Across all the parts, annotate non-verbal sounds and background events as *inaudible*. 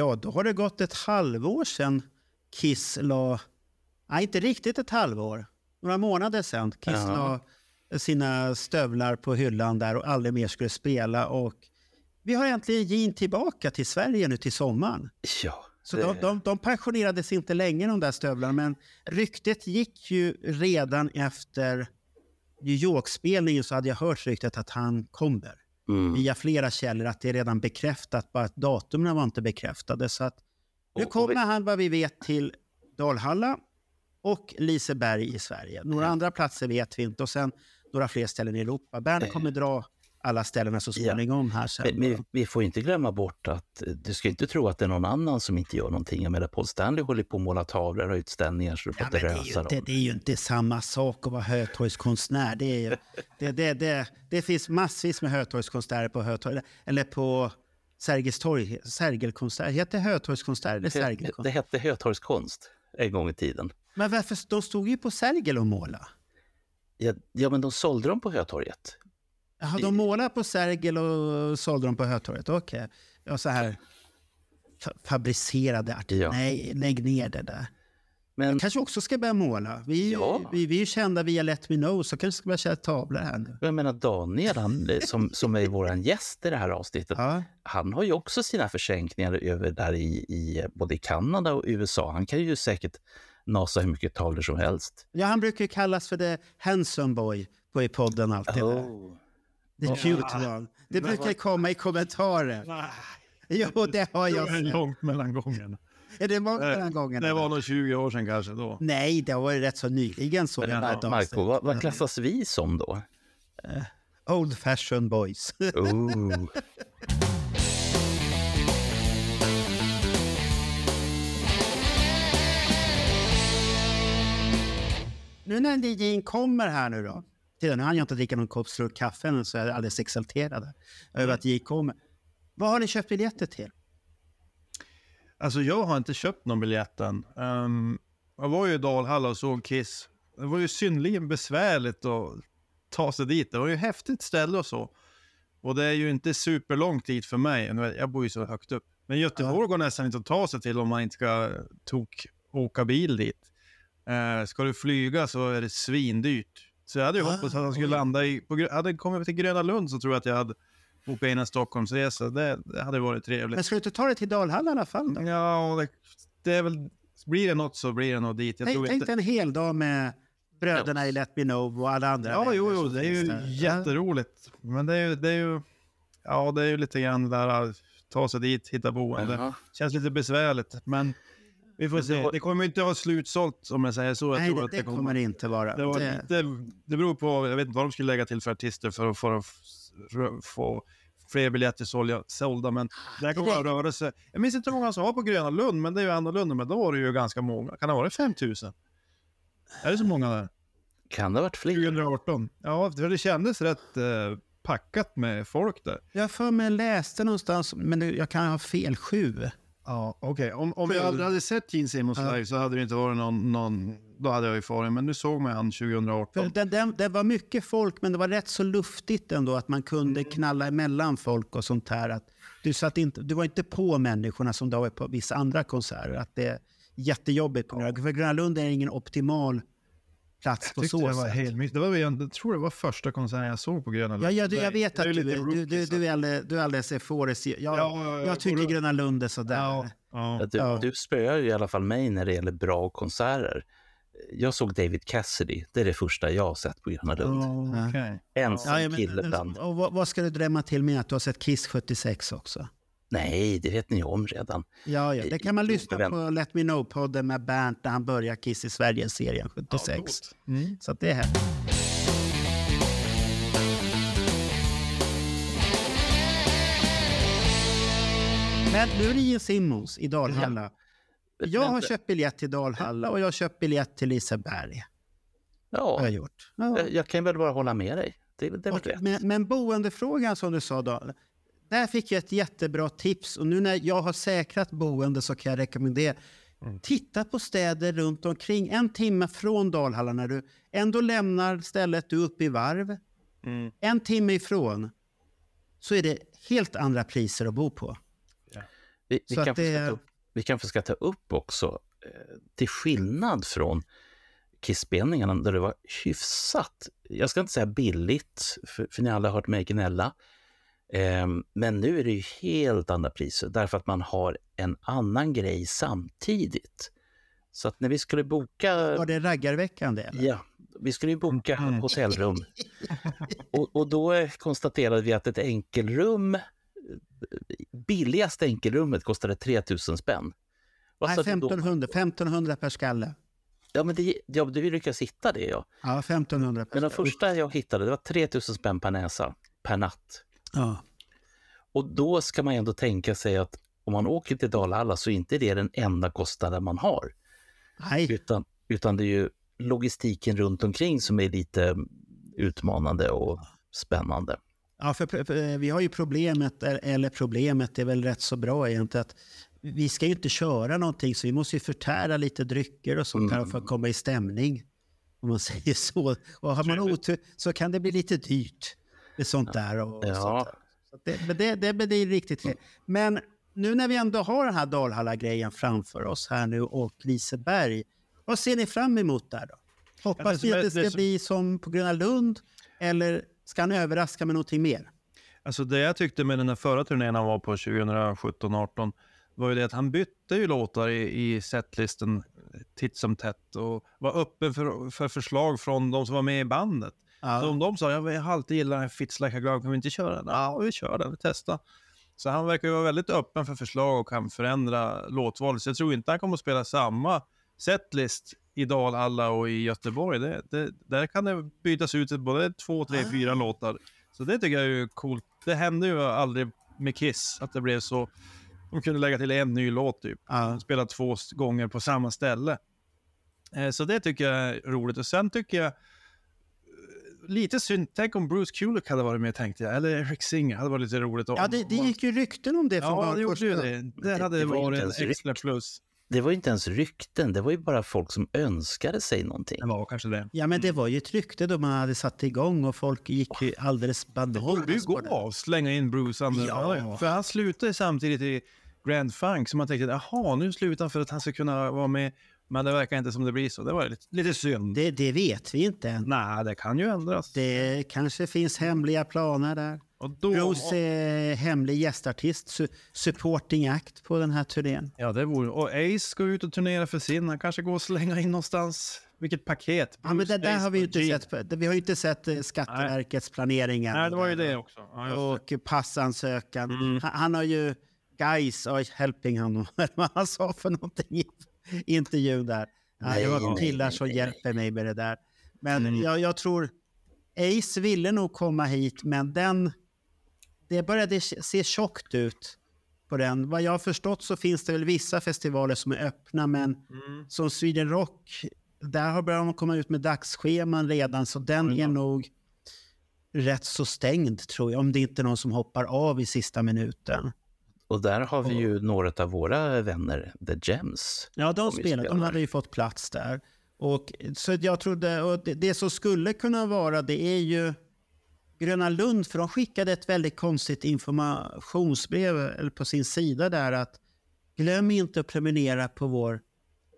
Ja, då har det gått ett halvår sedan Kiss la... Nej, inte riktigt ett halvår. Några månader sedan. Kiss Ja. la sina stövlar på hyllan där och aldrig mer skulle spela. Och vi har äntligen Gene tillbaka till Sverige nu till sommaren. Ja, Så de, de, de pensionerades inte länge de där stövlarna, men ryktet gick ju redan efter New York-spelningen så hade jag hört ryktet att han kommer mm. via flera källor att det är redan bekräftat, bara att datumen var inte bekräftade. Så att nu Och- och kommer vi- han vad vi vet till Dalhalla och Liseberg i Sverige. Några andra platser vet vi inte och sen några fler ställen i Europa. Bernt Eh. kommer dra alla ställena så Ja. småningom här sen. Men, men vi får inte glömma bort att eh, du ska inte tro att det är någon annan som inte gör någonting. Jag menar, Paul Stanley håller på att måla tavlor och utställningar så Ja, får men inte det, är ju rösa inte, dem. det är ju inte samma sak att vara Hötorgskonstnär. Det, är ju, det, det, det, det finns massvis med Hötorgskonstnärer på Hötorg, eller på Sergels torg. Sergelkonstnär. Heter det Hötorgskonstnär eller Det, det Sergelkonstnär? hette Hötorgskonst en gång i tiden. Men varför? De stod ju på Sergel och måla. Ja, ja, men de sålde dem på Hötorget. Jaha, de målade på Sergel och sålde dem på Hötorget. Okej. Ja, så här fa- fabricerade artiklar. Ja. Nej, lägg ner det där. Men Kanske också ska börja måla. Vi, Ja. vi, vi är ju kända via Let Me Know, så kanske ska börja köra tavlor här nu. jag menar Daniel, han, eh, som, som är vår gäst i det här avsnittet, Ja. han har ju också sina försänkningar över där i, i både Kanada och USA. Han kan ju säkert nasa hur mycket tavlor som helst. Ja, han brukar ju kallas för the handsome boy på i podden alltid. Oh. The cute one. Det brukar komma i kommentarer. Jo, det har *laughs* Det jag var sett. långt mellan gångerna. Är det många Nej, den gången? Det var nog 20 år sedan kanske då. Nej, det var ju rätt så nyligen så jag hade ett Marco, vad, vad klassas vi som då? Old fashion boys. *laughs* Oh. Nu när Gene kommer här nu då. Nu hann jag inte dricka någon kopp slurk kaffe än så jag är alldeles exalterad över att Gene kommer. Vad har ni köpt biljetter till? Alltså jag har inte köpt någon biljett än. Ehm, jag var ju i Dalhalla och såg Kiss. Det var ju synnerligen besvärligt att ta sig dit. Det var ju ett häftigt ställe och så. Och det är ju inte superlångt dit för mig. Jag bor ju så högt upp. Men Göteborg går nästan inte att ta sig till om man inte ska tok åka bil dit. Uh, ska du flyga så är det svindyrt. Så jag hade ju Ah, hoppats att han skulle landa i... På, hade jag kommit till Gröna Lund så tror jag att jag hade bokat in en Stockholmsresa. Det, det hade varit trevligt. Men ska du inte ta dig till Dalhalla i alla fall då? Ja, det, det är väl... Blir det något så blir det nog dit. Jag Tänk, tror tänk inte... en hel dag med bröderna i Let Me Know och alla andra. Ja, jo, jo, det är ju där. jätteroligt. Men det är ju, det är ju... Ja, det är ju lite grann där att ta sig dit, hitta boende. Jaha. Känns lite besvärligt, men vi får se. Det kommer inte att vara slutsålt om jag säger så. Jag Nej, tror det, att det kommer det inte vara. Det, var Det- lite, det beror på, jag vet inte vad de skulle lägga till för artister för att få, för, få fler biljetter sålda, sålda men det här kommer att vara rörelse. Jag minns inte hur många som var på Gröna Lund, men det är ju annorlunda. Men då var det ju ganska många. Kan det ha varit 5000? Är det så många där? Kan det ha varit fler? 2018? Ja, för det kändes rätt eh, packat med folk där. Jag för mig läste någonstans, men jag kan ha fel, sju. Ja, okej. Om, om Sju. jag aldrig hade sett Gene Simmons Ja. live så hade det inte varit någon, någon... Då hade jag ju farit, men nu såg man han För 2018. det, det, det var mycket folk, men det var rätt så luftigt ändå att man kunde Mm. knalla emellan folk och sånt här. Att du, satt inte, du var inte på människorna som du var på vissa andra konserter. Att det är jättejobbigt på Gröna För Gröna Lund är ingen optimal plats på så det var sätt. helt mys- Det var, jag tror det var första konserten jag såg på Gröna Lund. Ja, ja, du, jag vet att är du, du, du, du, är alldeles, du är alldeles euforisk. Jag, Ja, ja, ja, jag tycker och- Gröna Lund är sådär. Ja, ja. Du, Ja. du spöar ju i alla fall mig när det gäller bra konserter. Jag såg David Cassidy. Det är det första jag har sett på Gröna Lund. Ja, okej. Ensam Ja, ja, men- kille bland... och vad, vad ska du drämma till med att du har sett Kiss 76 också? Nej, det vet ni om redan. Ja, ja, det kan man lyssna på Let Me Know-podden med Bernt när han börjar Kiss i Sverige-serien 76. Mm. Så att det är här. Men nu är det Gene Simmons i Dalhalla. Jag har köpt biljett till Dalhalla och jag har köpt biljett till Liseberg. Har Ja, jag gjort. Ja. jag- jag kan väl bara hålla med dig. Det, det är väl rätt. men, men boendefrågan som du sa då. Där fick jag ett jättebra tips och nu när jag har säkrat boende så kan jag rekommendera. Titta på städer runt omkring en timme från Dalhalla när du ändå lämnar stället du är uppe i varv. Mm. En timme ifrån så är det helt andra priser att bo på. Vi, vi, att kanske det- upp- vi kanske ska ta upp också, eh, till skillnad från Kiss-spelningarna där det var hyfsat, jag ska inte säga billigt, för, för ni alla har hört mig gnälla, men nu är det ju helt andra priser därför att man har en annan grej samtidigt. Så att när vi skulle boka... Var det raggarveckan det? eller? Ja, vi skulle ju boka Mm. hotellrum. *laughs* och, och då konstaterade vi att ett enkelrum, eh, billigaste enkelrummet kostade 3000 spänn. Nej, sa du då? 1500, 1500 per skalle. Ja, men det, ja, du lyckades hitta det ja. Ja, 1500 per Men skalle. första jag hittade, det var 3000 spänn per näsa, per natt. Ja. Och då ska man ändå tänka sig att om man åker till Dalhalla så är inte det den enda kostnaden man har. Nej, Utan, utan det är ju logistiken runt omkring som är lite mm, utmanande och spännande. Ja, för, för, vi har ju problemet, eller problemet är väl rätt så bra egentligen, att vi ska ju inte köra någonting så vi måste ju förtära lite drycker och sånt här för att komma i stämning. Om man *laughs* säger så. Och har man otur så kan det bli lite dyrt med sånt där. Och Ja. sånt där. Så det, men det, det, men det är riktigt fel. Men nu när vi ändå har den här Dalhalla-grejen framför oss här nu och Liseberg, vad ser ni fram emot där då? Hoppas ni är- att det det ska som- bli som på Gröna Lund eller ska han överraska med någonting mer? Alltså det jag tyckte med den här förra turnén han var på 2017-18 var ju det att han bytte ju låtar i, i setlisten titt som tätt och var öppen för, för förslag från de som var med i bandet. Ja. Så om de sa, jag har alltid gillat den här Fits like a glove, kan vi inte köra den? Ja, vi kör den, vi testar. Så han verkar ju vara väldigt öppen för förslag och kan förändra låtvalet. Så jag tror inte han kommer att spela samma setlist i Dalhalla och i Göteborg. Det, det, där kan det bytas ut både två, tre, Ah. fyra låtar. Så det tycker jag är ju coolt. Det hände ju aldrig med Kiss, att det blev så. De kunde lägga till en ny låt typ. Ja. Spela två gånger på samma ställe. Eh, Så det tycker jag är roligt. Och sen tycker jag, lite synd, tänk om Bruce Kulick hade varit med tänkte jag. Eller Eric Singer, hade varit lite roligt. om- Ja, det, det gick ju rykten om det från Ja, det gjorde ju det. Det det- hade det var varit en extra plus. Det var ju inte ens rykten, det var ju bara folk som önskade sig någonting. Det var kanske det. Ja, men det var ju ett rykte då man hade satt igång och folk gick ju alldeles Det borde ju bananas gå det. av, slänga in Bruce Under. Ja. För han slutade samtidigt i Grand Funk, så man tänkte jaha, nu slutar han för att han ska kunna vara med. Men det verkar inte som det blir så. Det var lite, lite synd. Det, det vet vi inte än. Nej, det kan ju ändras. Det kanske finns hemliga planer där. Och då, Bruce är hemlig gästartist, su supporting act på den här turnén. Ja, det vore... Och Ace ska ut och turnera för sin. Han kanske går och slänga in någonstans. Vilket paket. Ja, men det där har vi ju och inte sett. Vi har ju inte sett eh, Skatteverkets planeringar. Nej, det var ju det också. Ja, just det. Och passansökan. Mm. Han, han har ju guys are helping honom. *laughs* Vad han sa för någonting *laughs* intervjun där. Nej, det var nej, killar som hjälper mig med det där. Men Mm. jag, jag tror Ace ville nog komma hit, men den... Det började se tjockt ut på den. Vad jag har förstått så finns det väl vissa festivaler som är öppna, men Mm. som Sweden Rock, där har börjat de komma ut med dagsscheman redan, så den Ja. är nog rätt så stängd tror jag, om det inte är någon som hoppar av i sista minuten. Och där har vi ju några av våra vänner, The Gems. Ja, de spelar, de hade ju fått plats där. Och, så jag trodde, och det, det som skulle kunna vara, det är ju Gröna Lund, för de skickade ett väldigt konstigt informationsbrev eller på sin sida där att glöm inte att prenumerera på vår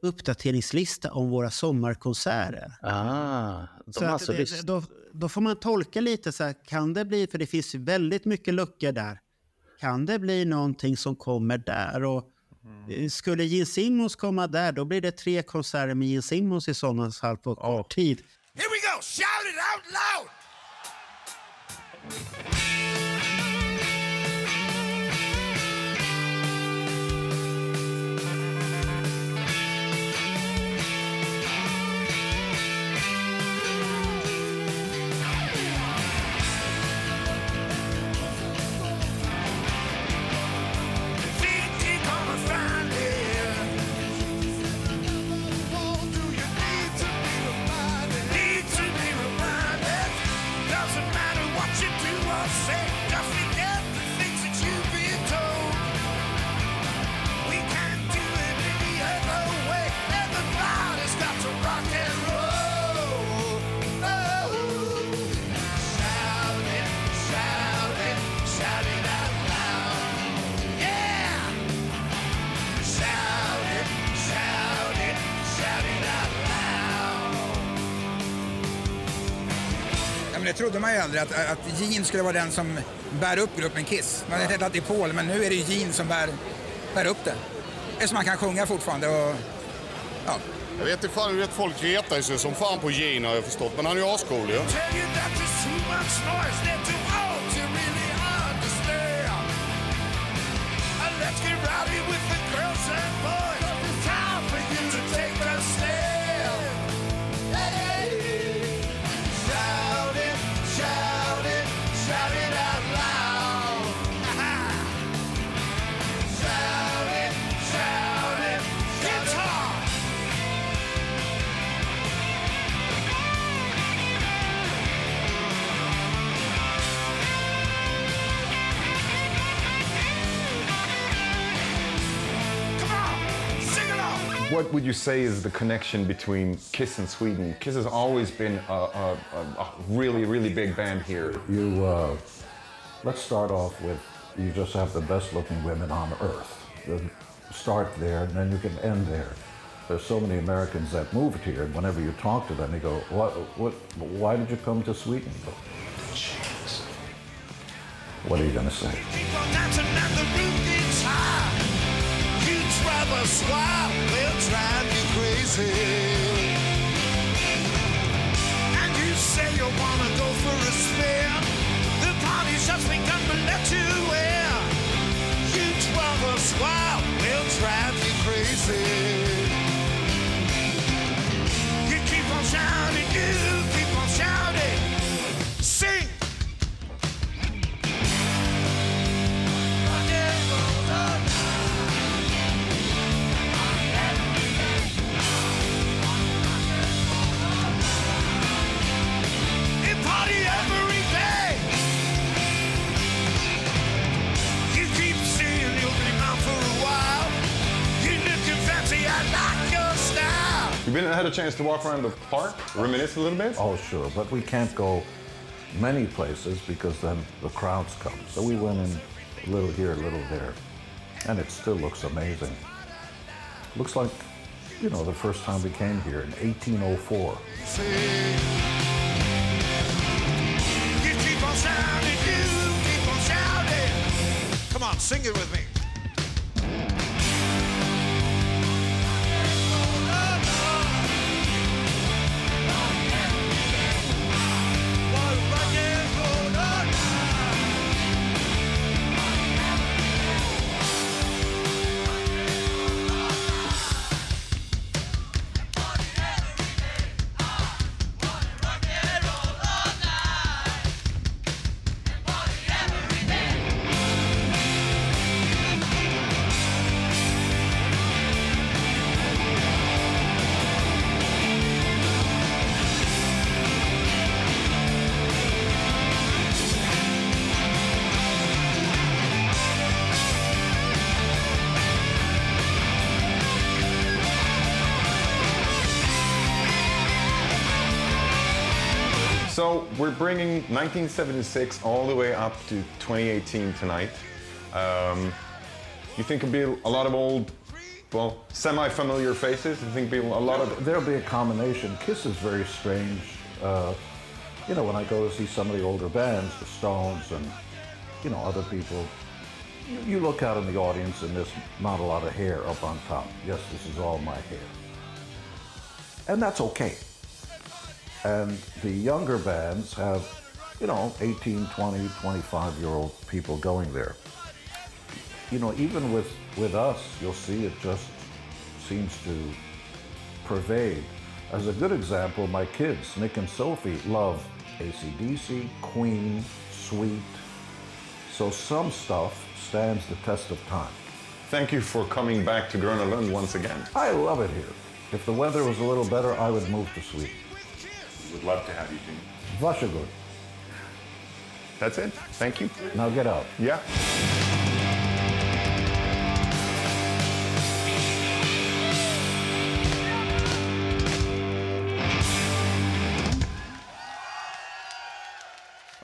uppdateringslista om våra sommarkonserter. Ah, de Så alltså det, då, då får man tolka lite så här, kan det bli, för det finns väldigt mycket luckor där. Kan det bli någonting som kommer där? Och eh, skulle Gene Simmons komma där, då blir det tre konserter med Gene Simmons i sådana fall på kort tid. Here we go. Shout it out loud. Aldrig, att, att Gene skulle vara den som bär upp gruppen Kiss. Man hade att det är Paul, men nu är det Gene som bär, bär upp det. Eftersom han kan sjunga fortfarande och... Ja. Jag vet inte fan, vet, folk retar sig som fan på Gene har jag förstått, men han är ju ascool ju. Tell What would you say is the connection between Kiss and Sweden? Kiss has always been a, a, a- a really, really big band here. You, uh, let's start off with you just have the best looking women on earth. The- Start there, and then you can end there. There's so many Americans that moved here, and whenever you talk to them, they go, "What? What? Why did you come to Sweden?" Go, What are you going to say? Keep on dancing and the roof gets high. You drive us wild, we'll drive you crazy. And you say you wanna go for a spin. The party's just begun, but let you in. You drive us wild, we'll drive you crazy. Style. You've been had a chance to walk around the park, reminisce a little bit. Oh, sure, but we can't go many places because then the crowds come. So we went in a little here, a little there, and it still looks amazing. Looks like, you know, the first time we came here in 1804. You keep on shouting, you keep on shouting. Come on, sing it with me. Bringing 1976 all the way up to 2018 tonight. Um, you think it'll be a lot of old, well, semi-familiar faces? You think it'll be a lot of There'll be a combination. Kiss is very strange. Uh, you know, when I go to see some of the older bands, the Stones and, you know, other people, you, you look out in the audience and there's not a lot of hair up on top. Yes, this is all my hair. And that's okay. And the younger bands have, you know, 18, 20, 25 year old people going there. You know, even with, with us, you'll see it just seems to pervade. As a good example, my kids, Nick and Sophie, love ACDC, Queen, Sweet. So some stuff stands the test of time. Thank you for coming back to Gröna Lund once again. I love it here. If the weather was a little better, I would move to Sweden. Would love to have you, Gene. Varsågod. That's it. Thank you. Now get out. Yeah.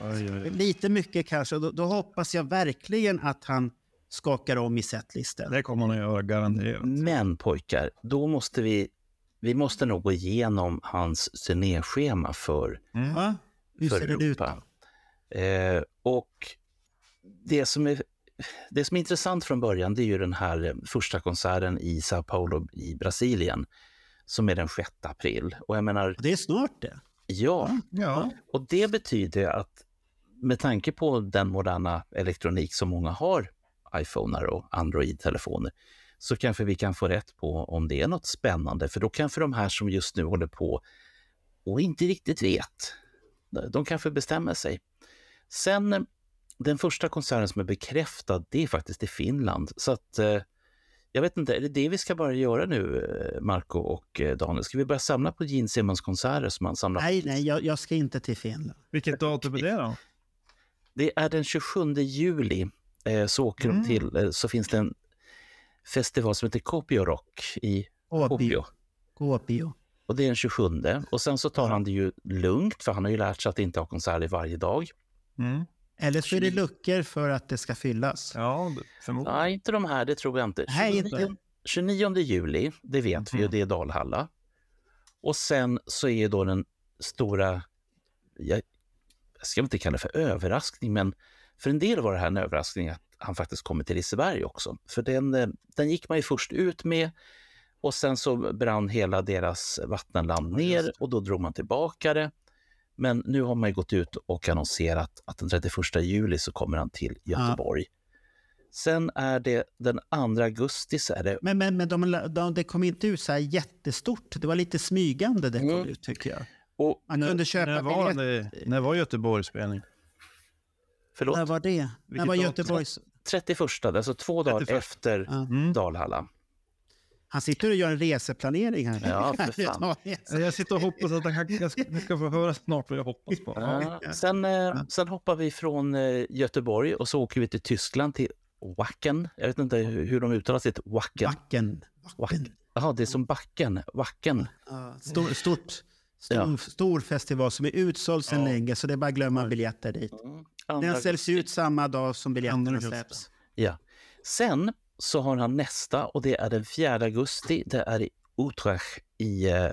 Oj, oj, oj. Lite mycket kanske. Då, då hoppas jag verkligen att han skakar om i setlisten. Det kommer han att göra garanterat. Men pojkar, då måste vi, vi måste nog gå igenom hans turnéschema för. Hur för ser det ut Europa. Eh, och det som, är, det som är intressant från början det är ju den här eh, första konserten i Sao Paulo i Brasilien som är den 6 april. Och jag menar, Det är snart det. ja, Ja. och det betyder att med tanke på den moderna elektronik som många har, iPhoner och Android-telefoner, så kanske vi kan få rätt på om det är något spännande. För då kanske de här som just nu håller på och inte riktigt vet, de kanske bestämmer sig. Sen eh, den första konserten som är bekräftad, det är faktiskt i Finland. Så att eh, jag vet inte, är det det vi ska börja göra nu, eh, Marco och Daniel? Ska vi börja samla på Gene Simmons konserter som han samlar Nej, nej, jag, jag ska inte till Finland. Vilket datum är det då? Det är den 27 juli. Så åker de till, så finns det en festival som heter Kuopio Rock i. Kuopio. Kuopio. Och det är den 27. Och sen så tar han det ju lugnt, för han har ju lärt sig att inte ha konserter varje dag. Mm. Eller så är det luckor för att det ska fyllas. Ja, förmodligen. Nej, inte de här, det tror jag inte. Nej, 29, inte. 29 juli, det vet vi ju, det är Dalhalla. Och sen så är då den stora, jag, jag ska inte kalla det för överraskning, men för en del var det här en överraskning att han faktiskt kommer till Liseberg också. För den, eh, den gick man ju först ut med och sen så brann hela deras vattenland ner och då drog man tillbaka det. Men nu har man ju gått ut och annonserat att den 31 juli så kommer han till Göteborg. Sen är det den 2 augusti så är det Men, men, men de, de, det kom inte ut så här jättestort. Det var lite smygande det kom Mm. ut tycker jag. och Man kunde köpa När var, det, när var Göteborgs spelning? förlåt, När var det? När var? Göteborgs... 31, alltså två dagar 31. efter Ja. Mm. Dalhalla. Han sitter och gör en reseplanering här. Ja, för *laughs* fan. Jag sitter och hoppas att jag, ska, jag ska få höra snart vad jag hoppas på. Ja. Sen, eh, sen hoppar vi från eh, Göteborg och så åker vi till Tyskland, till Wacken. Jag vet inte hur, de uttalar sitt Wacken. Wacken. Jaha, det är som backen. Wacken. Ja, stor, stort, stor, Ja. stor festival som är utsåld sedan länge så det är bara att glömma biljetter dit. Den säljs ut samma dag som biljetterna släpps. Ja. Sen så har han nästa och det är den 4 augusti. Det är i Utrecht i eh,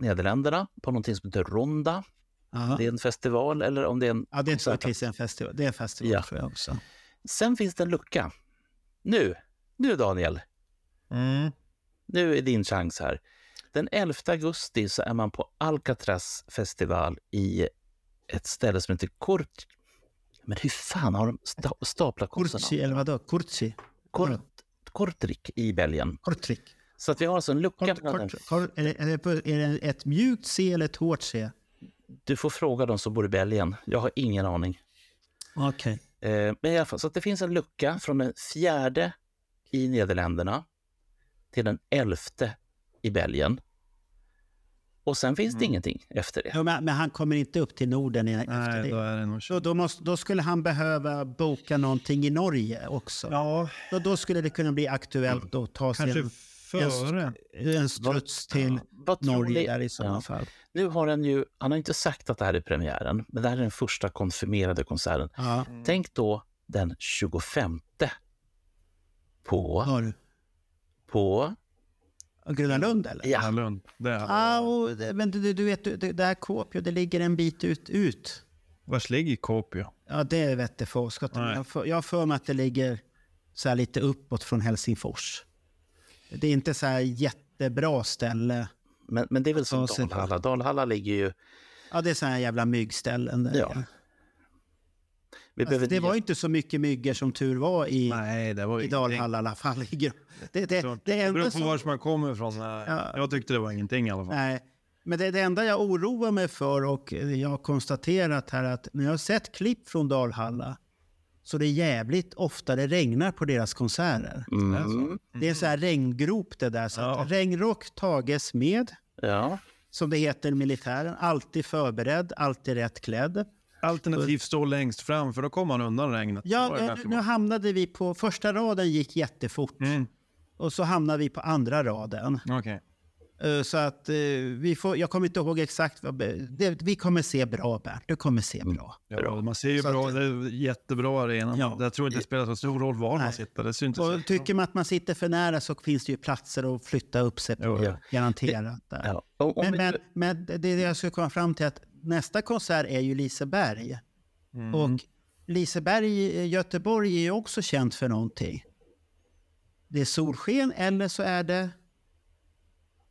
Nederländerna på någonting som heter Ronda. Ja. Det är en festival eller om det är en Ja, det tror jag finns en festival. Det är en festival Ja. tror jag också. Sen finns det en lucka. Nu, nu Daniel, Mm. nu är din chans här. Den 11 augusti så är man på Alcatraz festival i ett ställe som heter Kort... Men hur fan har de sta staplat kossorna? eller vadå? Kurci? Kort, Kortrik i Belgien. Kortrik. Så att vi har alltså en lucka. Kort, kort, kort, är, det, är, det, på- är det ett mjukt C eller ett hårt C? Du får fråga de som bor i Belgien. Jag har ingen aning. Okej. Eh, men i alla fall, så att det finns en lucka från den fjärde i Nederländerna till den elfte i Belgien. Och sen finns det ingenting efter det. Ja, men, men han kommer inte upp till Norden efter Nej, det. då är det nog Då, kört. då, måste, då skulle han behöva boka någonting i Norge också. Ja, Då, då skulle det kunna bli aktuellt att ta sig kanske en, före. en struts till Vad tror Norge där i sådana Ja. fall. Nu har han ju, han har inte sagt att det här är premiären, men det här är den första konfirmerade konserten. Ja, Tänk då den 25 på, har du. på, Gröna Lund eller? ja, Lund. Det är, Ja, och, men du, du vet, det, det här Kuopio, det ligger en bit ut. ut. Vars ligger Kuopio? Ja, det vet det. Nej. Jag har för- för mig att det ligger så här lite uppåt från Helsingfors. Det är inte så här jättebra ställe. men, men det är väl som på. Dalhalla. Dalhalla ligger ju... Ja, det är så här jävla myggställen. Där. Ja. Behöver det var ju inte så mycket myggor som tur var i, Nej, det var i. Dalhalla i alla fall. *laughs* Det, det, det, Så, det är beror på så, var man kommer ifrån. Ja. Jag tyckte det var ingenting i alla fall. nej, men det, det enda jag oroar mig för och jag har konstaterat här att när jag har sett klipp från Dalhalla så det är jävligt ofta det regnar på deras konserter. Mm, Det är sån här regngrop det där. Så Ja. att regnrock tages med, ja. som det heter i militären. Alltid förberedd, alltid rätt klädd. Alternativt stå längst fram för då kommer man undan regnet. Ja, eh, nu hamnade vi på... Första raden gick jättefort. Mm, Och så hamnade vi på andra raden. okej. Eh, Så att eh, vi får... Jag kommer inte ihåg exakt vad... Det, vi kommer se bra, Bernt. Du kommer se bra. Ja, man ser ju Så bra, att- det är jättebra arena. Ja. Jag tror inte det spelar så stor roll var man Nej. sitter. Det syns inte så. Och tycker man att man sitter för nära så finns det ju platser att flytta upp sig på. Ja. Garanterat. Ja. Och, om Men, vi- men, men det det jag skulle komma fram till är att nästa konsert är ju Liseberg. Mm. Och Liseberg i Göteborg är ju också känt för någonting. Det är solsken eller så är det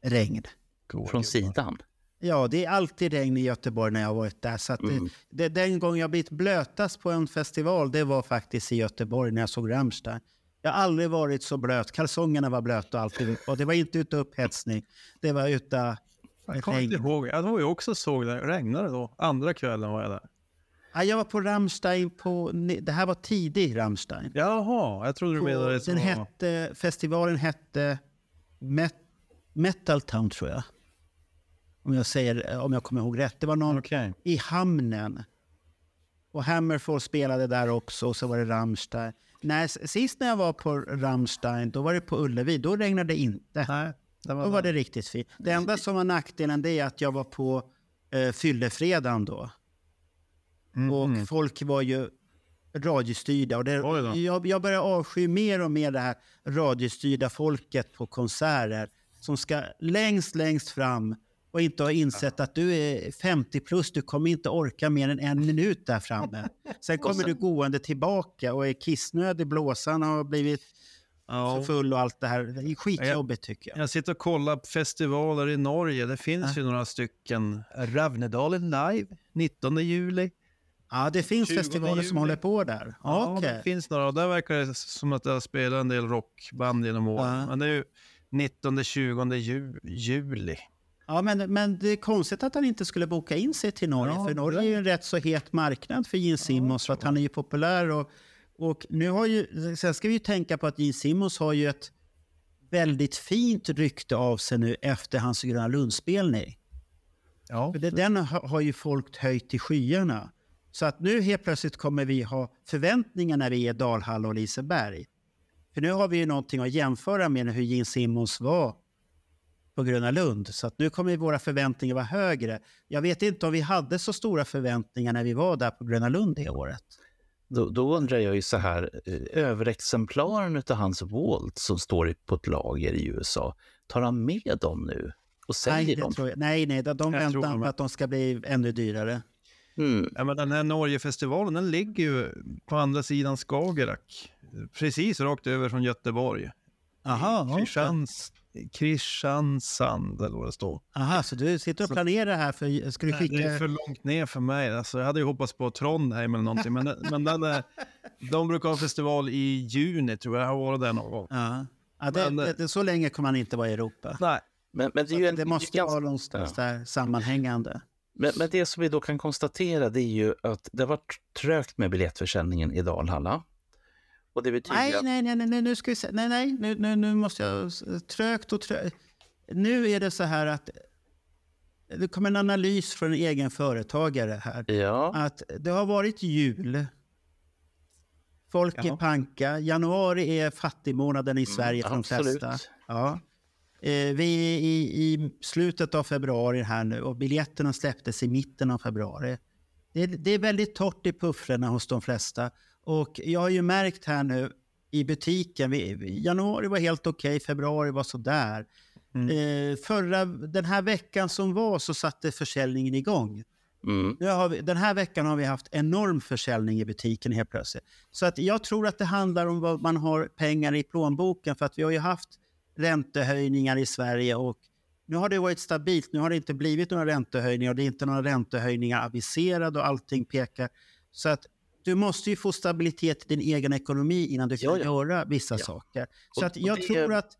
regn. Från sidan. Ja, det är alltid regn i Göteborg när jag har varit där. Så att Mm. det, det, den gången jag blivit blötast på en festival, det var faktiskt i Göteborg när jag såg Rammstein. Jag har aldrig varit så blöt. Kalsongerna var blöta och alltid. Och det var inte utav upphetsning. Det var utav Jag kommer inte ihåg. Jag var ju också såg det. Regnade då. Andra kvällen var jag där. Ja, jag var på Rammstein på... Det här var tidig Rammstein. Jaha, jag trodde du menade den hette, festivalen hette Met, Metal Town, tror jag. Om jag, säger, om jag kommer ihåg rätt. Det var någon Okej. i hamnen. Och Hammerfall spelade där också, och så var det Rammstein. Nej, sist när jag var på Rammstein, då var det på Ullevi. Då regnade det inte. Nej, det var, Då var det riktigt fint. Det enda som var nackdelen det är att jag var på eh, fyllefredagen då. Mm, Och mm. folk var ju radiostyrda. Och det, jag, jag börjar avsky mer och mer det här radiostyrda folket på konserter som ska längst, längst fram och inte har insett att du är 50 plus, du kommer inte orka mer än en minut där framme. *laughs* Sen kommer du gående tillbaka och är kissnödig, blåsan har blivit Ja. för full och allt det här. Det är skitjobbigt tycker jag. Jag sitter och kollar på festivaler i Norge. Det finns ju några stycken. Ravnedalen live, 19 juli. Ja, det finns 20 festivaler som juli. håller på där. Ja, Okej. det finns några. Och där verkar det som att det har spelat en del rockband genom åren. Ja. Men det är ju 19-20 ju, juli. Ja, men, men det är konstigt att han inte skulle boka in sig till Norge. Ja, för Norge är ju en rätt så het marknad för Gene Simmons. för att han är ju populär. Och, och nu har ju, sen ska vi ju tänka på att Gene Simmons har ju ett väldigt fint rykte av sig nu efter hans Gröna Lund-spelning. Ja. För det, den har, har ju folk höjt till skyarna. Så att nu helt plötsligt kommer vi ha förväntningar när vi är Dalhalla och Liseberg. För nu har vi ju någonting att jämföra med hur Gene Simmons var på Gröna Lund. Så att nu kommer våra förväntningar vara högre. Jag vet inte om vi hade så stora förväntningar när vi var där på Gröna Lund det året. Då, då undrar jag ju så här, eh, överexemplaren av hans Walt som står i- på ett lager i USA, tar han med dem nu och Nej, säljer det dem? tror jag, nej, nej, de Jag tror väntar de- på att de ska bli ännu dyrare. Mm. Ja, men den här Norgefestivalen den ligger ju på andra sidan Skagerrak. Precis rakt över från Göteborg. Aha, Kristians, Kristiansand eller vad det står. Aha, så du sitter och planerar här för ska du Nej, skicka... Det är för långt ner för mig. Alltså, jag hade ju hoppats på Trondheim eller någonting. Men, men den är, de brukar ha festival i juni tror jag. Jag har varit där någon gång. Ja. Ja, det, Men, eh, det, det, så länge kommer man inte vara i Europa. Nej. Men, men, det, är ju en, det måste det är vara någonstans där sammanhängande. Men, men det som vi då kan konstatera det är ju att det har varit trögt med biljettförsäljningen i Dalhalla. Och det betyder Nej, nej, nej, nej, nu ska vi se. Nej, nej, nu, nu, nu måste jag... Trögt och trögt. Nu är det så här att det kommer en analys från en egen företagare här. Ja, Att det har varit jul. Folk är Ja. panka. Januari är fattigmånaden i Sverige för de absolut. flesta. Ja. Eh, vi är i, i slutet av februari här nu och biljetterna släpptes i mitten av februari. Det är, det är väldigt torrt i puffrarna hos de flesta. Och jag har ju märkt här nu i butiken, vi, januari var helt okej, februari var sådär. Eh, förra, den här veckan som var så satte försäljningen igång. mm. Nu har vi, den här veckan har vi haft enorm försäljning i butiken helt plötsligt. Så att jag tror att det handlar om vad man har pengar i plånboken. För att vi har ju haft räntehöjningar i Sverige och nu har det varit stabilt. Nu har det inte blivit några räntehöjningar och det är inte några räntehöjningar aviserade och allting pekar. Så att du måste ju få stabilitet i din egen ekonomi innan du kan Ja, ja. göra vissa Ja. saker. Så Och- att jag det- tror att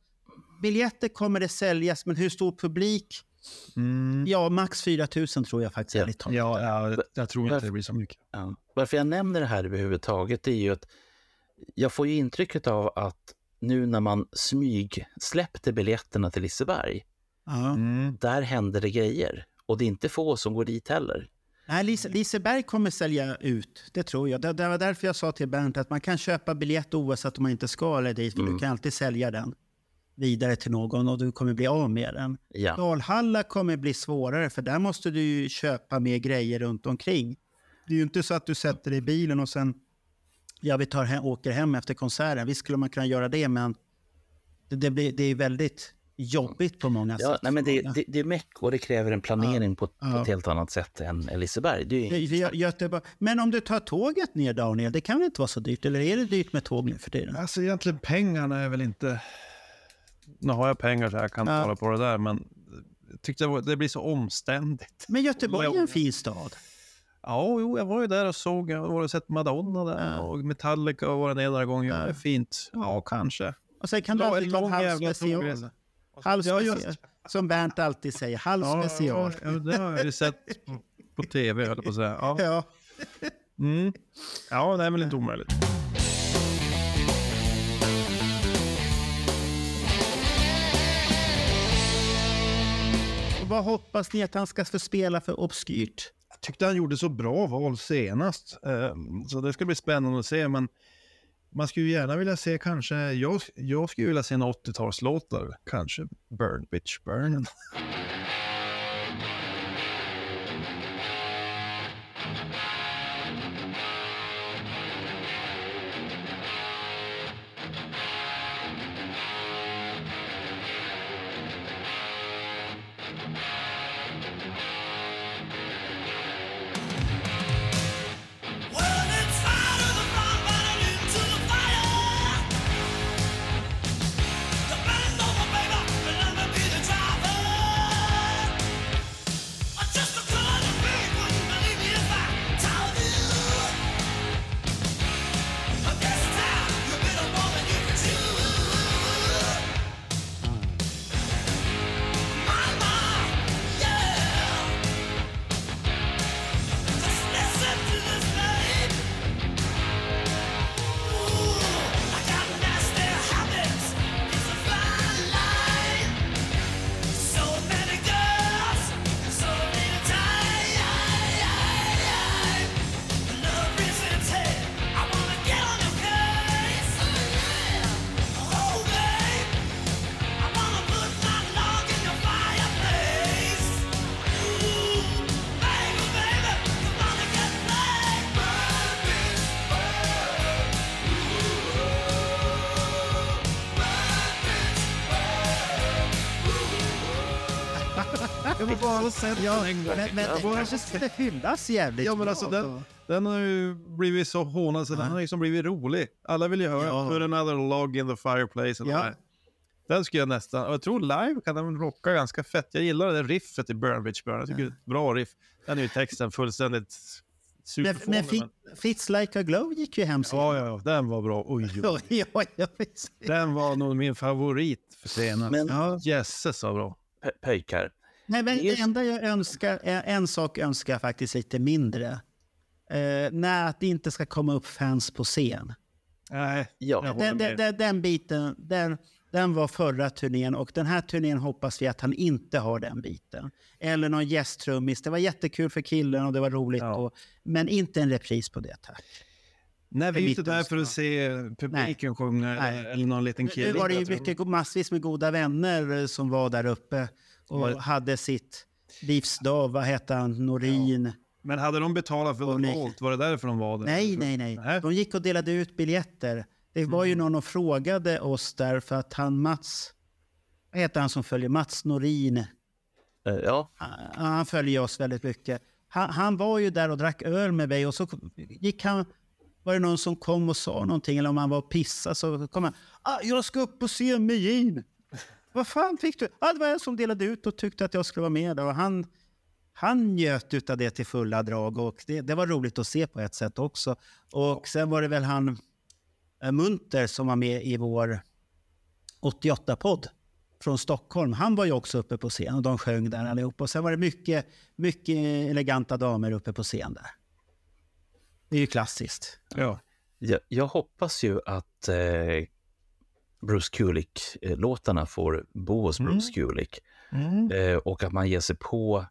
biljetter kommer det säljas, men hur stor publik? Mm. Ja, max 4 000 tror jag faktiskt. Ja. Ja, ja, jag tror inte det blir så mycket. Ja. Varför jag nämner det här överhuvudtaget det är ju att jag får ju intrycket av att nu när man smyg släppte biljetterna till Liseberg. Mm. där händer det grejer. Och det är inte få som går dit heller. Nej, Lise, Liseberg kommer sälja ut, det tror jag. Det, det var därför jag sa till Bernt att man kan köpa biljett oavsett om man inte ska eller dit, för Mm. du kan alltid sälja den vidare till någon och du kommer bli av med den. Ja, Dalhalla kommer bli svårare, för där måste du ju köpa mer grejer runt omkring. Det är ju inte så att du sätter dig i bilen och sen ja, vi tar hem, åker hem efter konserten. Visst skulle man kunna göra det, men det, det, blir, det är väldigt jobbigt på många Ja, sätt. nej, men det, det, det är meck och det kräver en planering på, på Ja. ett helt annat sätt än Liseberg. Det är, ju- Gö- Göteborg. Men om du tar tåget ner Daniel, det kan väl inte vara så dyrt? Eller är det dyrt med tåg nu för tiden? Alltså egentligen pengarna är väl inte... Nu har jag pengar så jag kan Ja. tala på det där, men jag tyckte det, var, det blir så omständigt. Men Göteborg är en fin stad. Ja, jo, jag var ju där och såg, jag har sett Madonna där Ja. och Metallica var den ena gången. Ja, Ja. det är fint. Ja, kanske. Och sen kan du Ja, alltid ta en lång halv Ja, just. Som Bernt alltid säger, halv Ja, special. ja, det har jag ju sett på, på tv, höll på att säga. Ja, Ja. mm. ja det är väl inte omöjligt. Vad hoppas ni att han ska få spela för obskyrt? Jag tyckte han gjorde så bra val senast, eh, så det ska bli spännande att se. Men man skulle ju gärna vilja se kanske, jag, jag skulle vilja se en 80-talslåtar, kanske Burn Bitch Burn. Bara sett den en gång. Men, men det kanske skulle fyllas jävligt Ja, men bra alltså då. den, den har ju blivit så hånad så den har liksom blivit rolig. Alla vill ju höra Ja. Put another log in the fireplace. Ja. Den skulle jag nästan... Jag tror live kan den rocka ganska fett. Jag gillar det riffet i Burn Bitch Burn. Jag tycker det är ett bra riff. Den är ju texten fullständigt Men, superfånig. men Men, Fit- Fits Like a Glow gick ju hem sen. ja, ja, ja, den var bra. Oj, oj. *laughs* ja, ja, ja. Den var nog min favorit för senast. Men- ja. Jösses vad bra. Pöjkar. Nej, men Det enda jag önskar, är- en sak önskar jag faktiskt lite mindre. Eh, när att det inte ska komma upp fans på scen. Nej, Ja, Den, den, den, den biten, den, den var förra turnén och den här turnén hoppas vi att han inte har den biten. Eller någon gästtrummis. Det var jättekul för killen och det var roligt. Ja. Och, men inte en repris på det, tack. Nej, vi är inte där för att se publiken sjunga Nej. eller, någon liten Nu kille. var det ju mycket, massvis med goda vänner eh, som var där uppe och det- hade sitt livsdag. Vad hette han? Norin? Men hade de betalat för betalt? Var det därför de var där? Nej, nej, nej. Nej. De gick och delade ut biljetter. Det var ju någon och frågade oss där för att han Mats, vad heter han som följer? Mats Norin. eh, ja. Ah, Han följer oss väldigt mycket. Han, han var ju där och drack öl med mig och så gick han, var det någon som kom och sa någonting eller om han var och pissade så kom han. Ah, jag ska upp och se Gene. Vad fan fick du? Ah, det var en som delade ut och tyckte att jag skulle vara med och han, han njöt av det till fulla drag och det, det var roligt att se på ett sätt också. Och sen var det väl han eh, Munter som var med i vår 88-podd från Stockholm. Han var ju också uppe på scen och de sjöng där allihop. Och sen var det mycket, mycket eleganta damer uppe på scen där. Det är ju klassiskt. Ja. Jag, jag hoppas ju att eh, Bruce Kulick-låtarna får bo hos Bruce Kulick Mm. eh, och att man ger sig på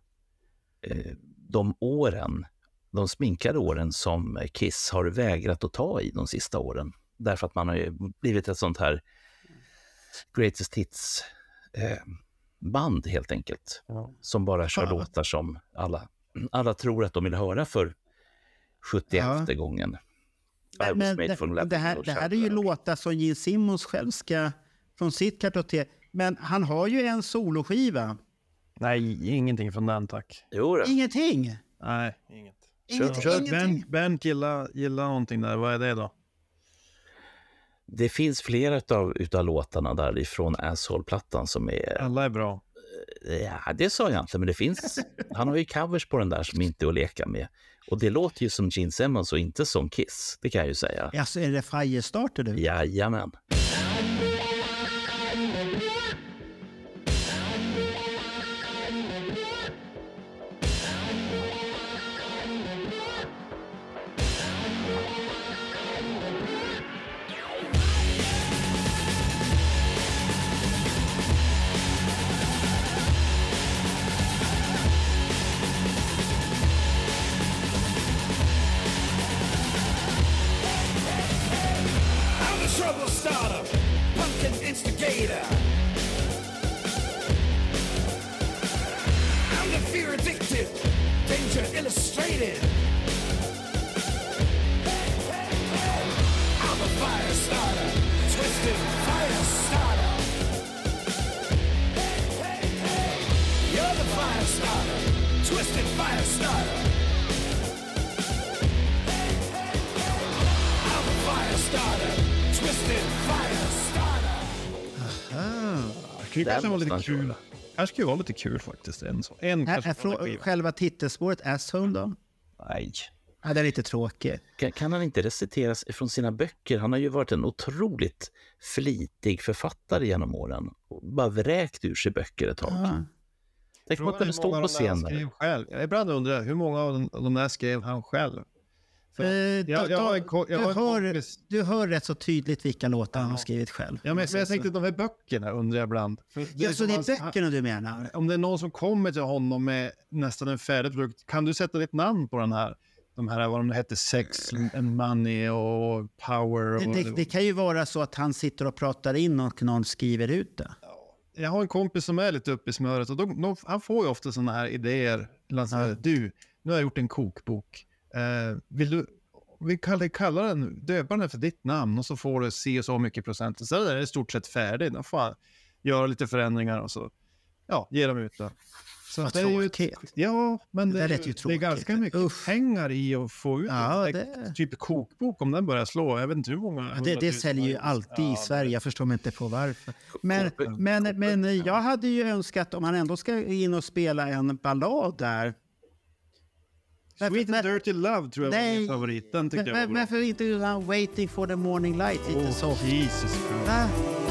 eh, de åren, de sminkade åren som Kiss har vägrat att ta i de sista åren. Därför att man har blivit ett sånt här greatest hits eh, band helt enkelt. Som bara kör Ja. låtar som alla, alla tror att de vill höra för 71 Ja. gången. Men, det, det, här, det här är ju låtar som Gene Simmons själv ska, från sitt kartotek. Men han har ju en soloskiva. Nej, ingenting från den tack. Jo, då. Ingenting. Nej, inget. Inget, kör. ingenting. Ben, ben gillar, gillar någonting där. Vad är det då? Det finns flera utav, utav låtarna därifrån Asshole-plattan som är... Alla är bra. Ja, det sa jag inte, men det finns. Han har ju covers på den där som inte är att leka med. Och det låter ju som Gene Simmons och inte som Kiss. Det kan jag ju säga. Alltså, är det Firestarter du? Jajamän. I'm kanske var lite kul. kanske skulle vara lite kul faktiskt. En, så. en Är, kanske är frå- själva titelspåret Asshole då? Nej. Ja, det är lite tråkigt. Kan, kan han inte reciteras från sina böcker? Han har ju varit en otroligt flitig författare genom åren. Och bara vräkt ur sig böcker ett tag. Ja. Tänk om att stod många på scenen. skrev själv. Jag ibland undrar hur många av de, av de där skrev han själv? För Eh, jag, da- jag, har da- en ko- jag du, har en hör, kompis. du hör rätt så tydligt vilka låtar han har skrivit själv. Ja, men, men jag tänkte de här böckerna undrar jag ibland. För Ja, så det är böckerna du menar? Om det är någon som kommer till honom med nästan en färdig produkt, kan du sätta ditt namn på den här? De här, vad de hette, sex and money och power. Och, Det, det, det kan ju vara så att han sitter och pratar in och någon skriver ut det. Jag har en kompis som är lite uppe i smöret och de, de, han får ju ofta sådana här idéer. Så här, Du, nu har jag gjort en kokbok. Eh, vill du, vi kallar, kallar den, döpa den efter ditt namn och så får du se så mycket procent. Så är det i stort sett färdigt. Då får han göra lite förändringar och så ja, ge dem ut det. Så Vad det är ju, tråkigt. ja, men Det det, är, ju det är ganska mycket Usch. pengar i att få ut Ja, det- typ kokbok om den börjar slå. Jag vet inte hur många. Ja, det, det säljer ju alltid i Ja, Sverige. Jag förstår mig inte på varför. Men, men, men jag hade ju önskat om han ändå ska in och spela en ballad där. Sweet and Dirty Love tror jag var Nej. min favorit. Den tyckte Men, jag var men, men för inte Waiting for the morning light lite Oh, soft? Jesus Christ.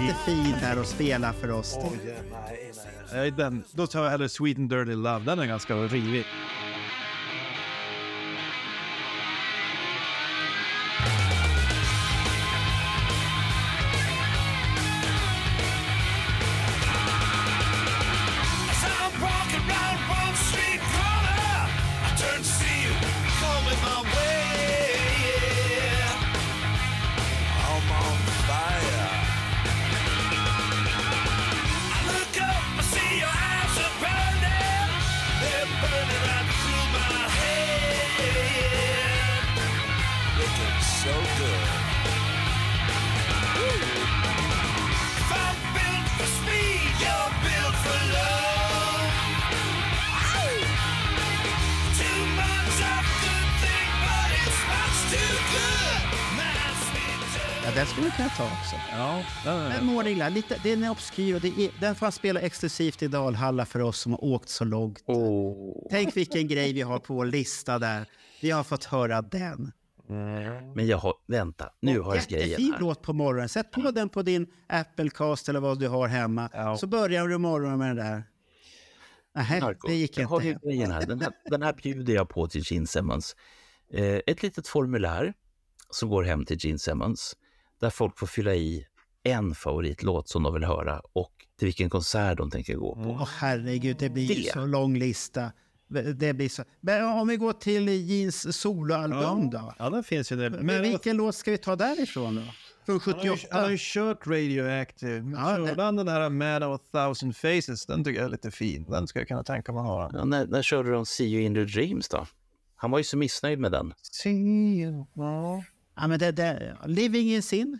Lite fin där och spela för oss. Nej, den, då tar jag hellre Sweet and Dirty Love. Den är ganska rivig. Är- Men Morning Live, lite, den är obskyr och det är, den får han spela exklusivt i Dalhalla för oss som har åkt så långt. Åh. Tänk vilken grej vi har på vår lista där. Vi har fått höra den. Men jag har, vänta, nu har jag grejen Jättefin här. låt på morgonen. Sätt på den på din Applecast eller vad du har hemma. Ja. Så börjar du morgonen med den där. Nej, Marco, det gick jag har inte. ju grejen här. Den, här. den här bjuder jag på till Gene Simmons. Eh, ett litet formulär som går hem till Gene Simmons där folk får fylla i en favoritlåt som de vill höra och till vilken konsert de tänker gå på. Åh herregud, det blir Det. så lång lista. Det blir så. Men om vi går till Jeans soloalbum då. Ja, den finns ju där. Men Men vilken låt ska vi ta därifrån då? Från han, har ju, 78? han har ju kört Radioactive. Men Ja, körde han den här Man of a thousand faces, den tycker jag är lite fin. Den ska jag kunna tänka mig att höra. Ja, när, när körde de See You In Your Dreams då? Han var ju så missnöjd med den. See you. Ja. Ja, men det, det, Living in sin.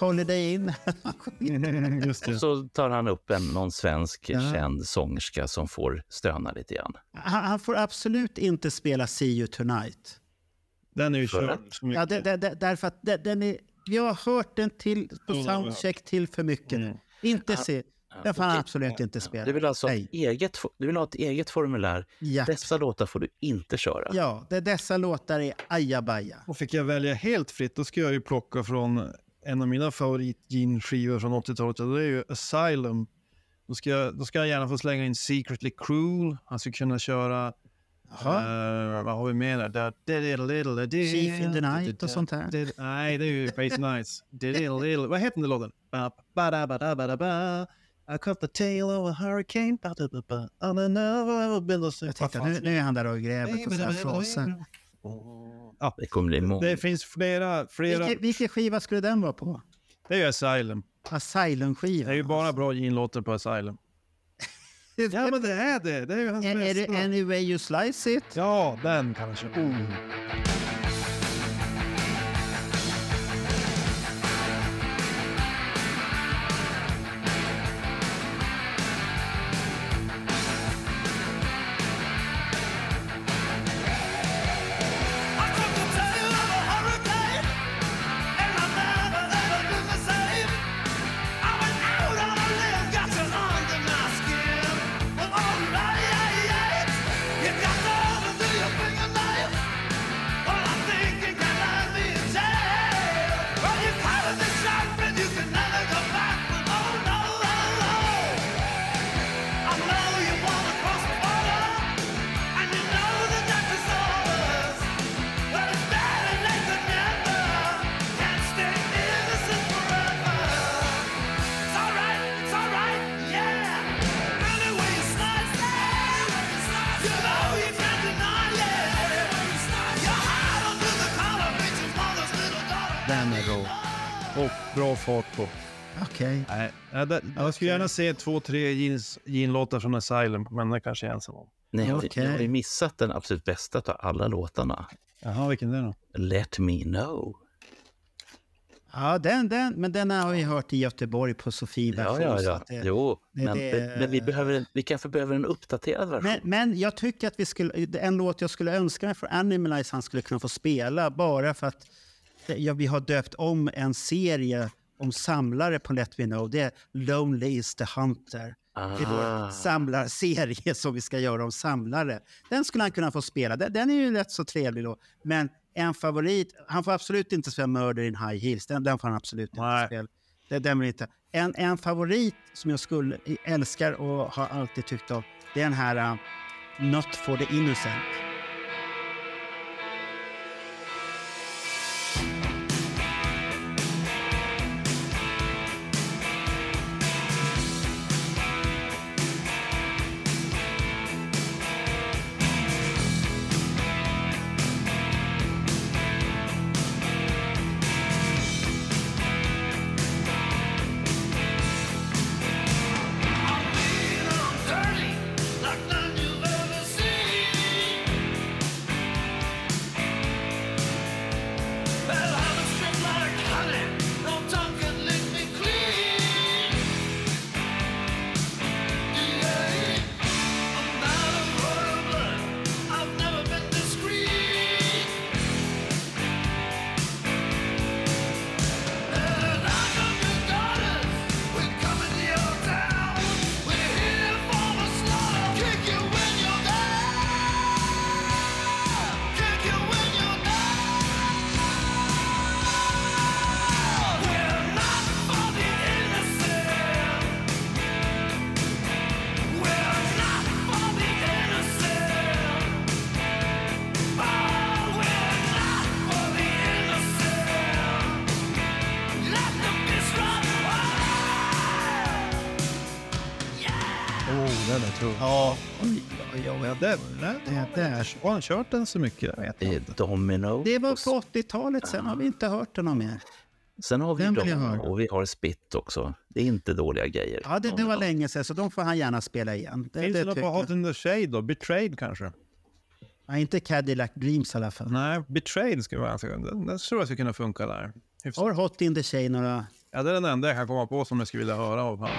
Holiday in. *laughs* Just det. Så tar han upp en, någon svensk känd sångerska som får stöna lite grann. han, han får absolut inte spela See You Tonight. Den är ju körd. Ja, det, det, det, därför att det, den är, vi har hört den till på soundcheck till för mycket. Mm. Inte se. Den får han absolut inte spela. Du vill alltså ha eget, du vill ha ett eget formulär. Ja. Dessa låtar får du inte köra. Ja, det, dessa låtar är ajabaja. Och fick jag välja helt fritt, då ska jag ju plocka från en av mina favorit skivor från 80-talet. och Det är ju Asylum. Då ska, jag, då ska jag gärna få slänga in Secretly Cruel. Han skulle kunna köra... eh, vad har vi mer där? Chief in the Night och sånt här. Nej, det är ju Crazy *laughs* Nights. Vad heter den låten? Ba, ba, ba, ba, ba. I caught the tail of a hurricane. Ba, da, ba, ba. On another bill Jag tänkte, nu, nu är han där och gräver på fraser. Ja, Det kommer bli många. det finns flera, flera. Vilken, vilken skiva skulle den vara på? Det är ju Asylum. Asylum-skiva. Det är ju bara bra Gene-låtar på Asylum. *laughs* Ja, men det är det. Det är ju hans Är, är det bästa. Any way you slice it? Ja, den kanske. Oh. Den är rå. Och bra fart på. Okej. Nej, ja, det, jag skulle gärna se två, tre Jeans- Gene-låtar från Asylum, men det kanske är ensam om. Har, Okej. ni har ju missat den absolut bästa av alla låtarna. Jaha, vilken är det då? Let me know. Ja, den, den, men den har vi hört i Göteborg på Sofie Ja, version. ja, ja. det- Jo, det- men, det- men vi, behöver, en- vi kanske behöver en uppdaterad version. Men, men jag tycker att vi skulle, en låt jag skulle önska mig för Animalize han skulle kunna få spela bara för att ja, vi har döpt om en serie om samlare på Let Me Know. Det är Lonely is the Hunter. Det är Aha. vår samlarserie som vi ska göra om samlare. Den skulle han kunna få spela. Den, den är ju rätt så trevlig låt. Men en favorit, han får absolut inte spela Murder in High Heels, den, den får han absolut inte Nej. spela. Det, den vill inte. En, en favorit som jag skulle älskar och har alltid tyckt om, det är den här uh, Not for the Innocent. Den, Det där. Har han kört den så mycket? Jag vet Det är inte. Domino. Det var på 80-talet, sen har vi inte hört det någon mer. Sen har vi Den Domino och vi har Spit också. Det är inte dåliga grejer. Ja, det, det var länge sedan, så de får han gärna spela igen. Det, Finns det något tycker på Hot in the Shade då? Betrayed kanske? Ja, inte Cadillac Dreams i alla fall. Nej, Betrayed skulle vara ganska... Den, den tror jag skulle kunna funka där. Hyfsat. Har Hot in the Shade några... Ja, det är den enda jag kan komma på som jag skulle vilja höra av han.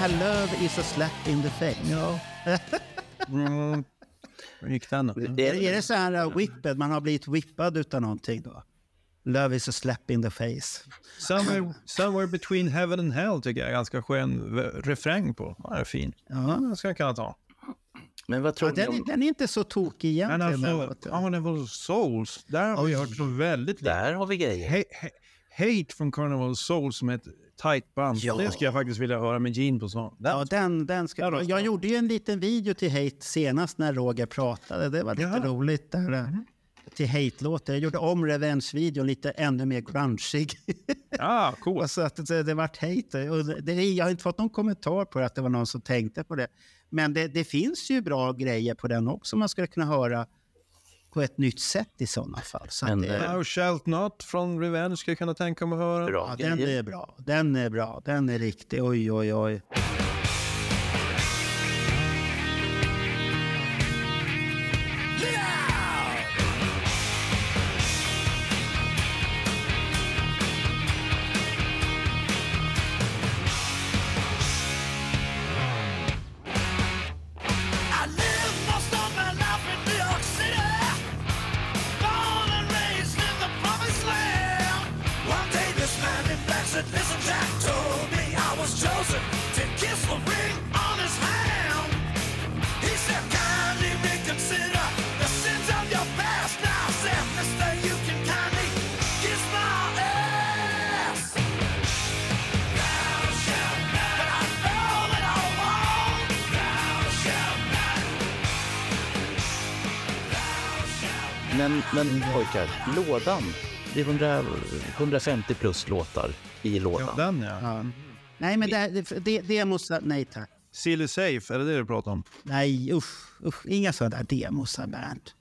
Här Love is a slap in the face. Ja. Mm. Hur gick den då? Det Är, det så här uh, whipped, man har blivit whippad utan någonting då? Love is a slap in the face. Somewhere, somewhere between heaven and hell tycker jag är ganska skön refräng på. Ja, det är fin. Ja. Den ska jag kunna ta. men vad tror Ja, ni den, är- om... den är inte så tokig egentligen. den alltså. Carnival Souls, där har vi hört så väldigt lite. Där har vi grejer. He- he- Hate från Carnival Souls som är ett tight band. Ja. Det skulle jag faktiskt vilja höra med Gene på sång. Ja, den, den ska, Ja, jag gjorde ju en liten video till Hate senast när Roger pratade. Det var lite Jaha. roligt. Där, eh, Till Hate-låten. Jag gjorde om Revenge-videon lite ännu mer grungeig. Ja, *laughs* cool. *laughs* Så att det, det vart hate. Och det, jag har inte fått någon kommentar på att det var någon som tänkte på det. Men det, det finns ju bra grejer på den också man skulle kunna höra på ett nytt sätt i sådana fall. Så Men, att det, eh, Thou shalt not från Revenge skulle jag kunna tänka mig att höra. Bra ja, den är bra. Den är bra. Den är riktig. Oj, oj, oj. Men, men pojkar, lådan. Det är 100, 150 plus låtar i Ja, lådan. den ja. Ja. Nej, men det, det, det, demos... Nej tack. Silly Safe, är det det du pratar om? Nej, usch, usch. Inga sådana där demosar, Bernt.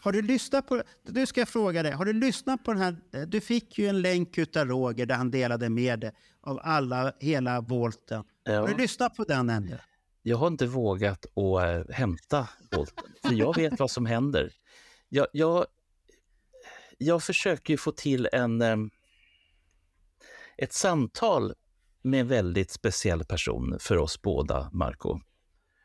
Har du lyssnat på... Du ska jag fråga dig. Har du lyssnat på den här... Du fick ju en länk utav Roger där han delade med dig av alla, hela volten. Ja. Har du lyssnat på den ännu? Jag har inte vågat att äh, hämta volten, för jag vet vad som händer. Jag, jag, jag försöker ju få till en, ett samtal med en väldigt speciell person för oss båda, Marco.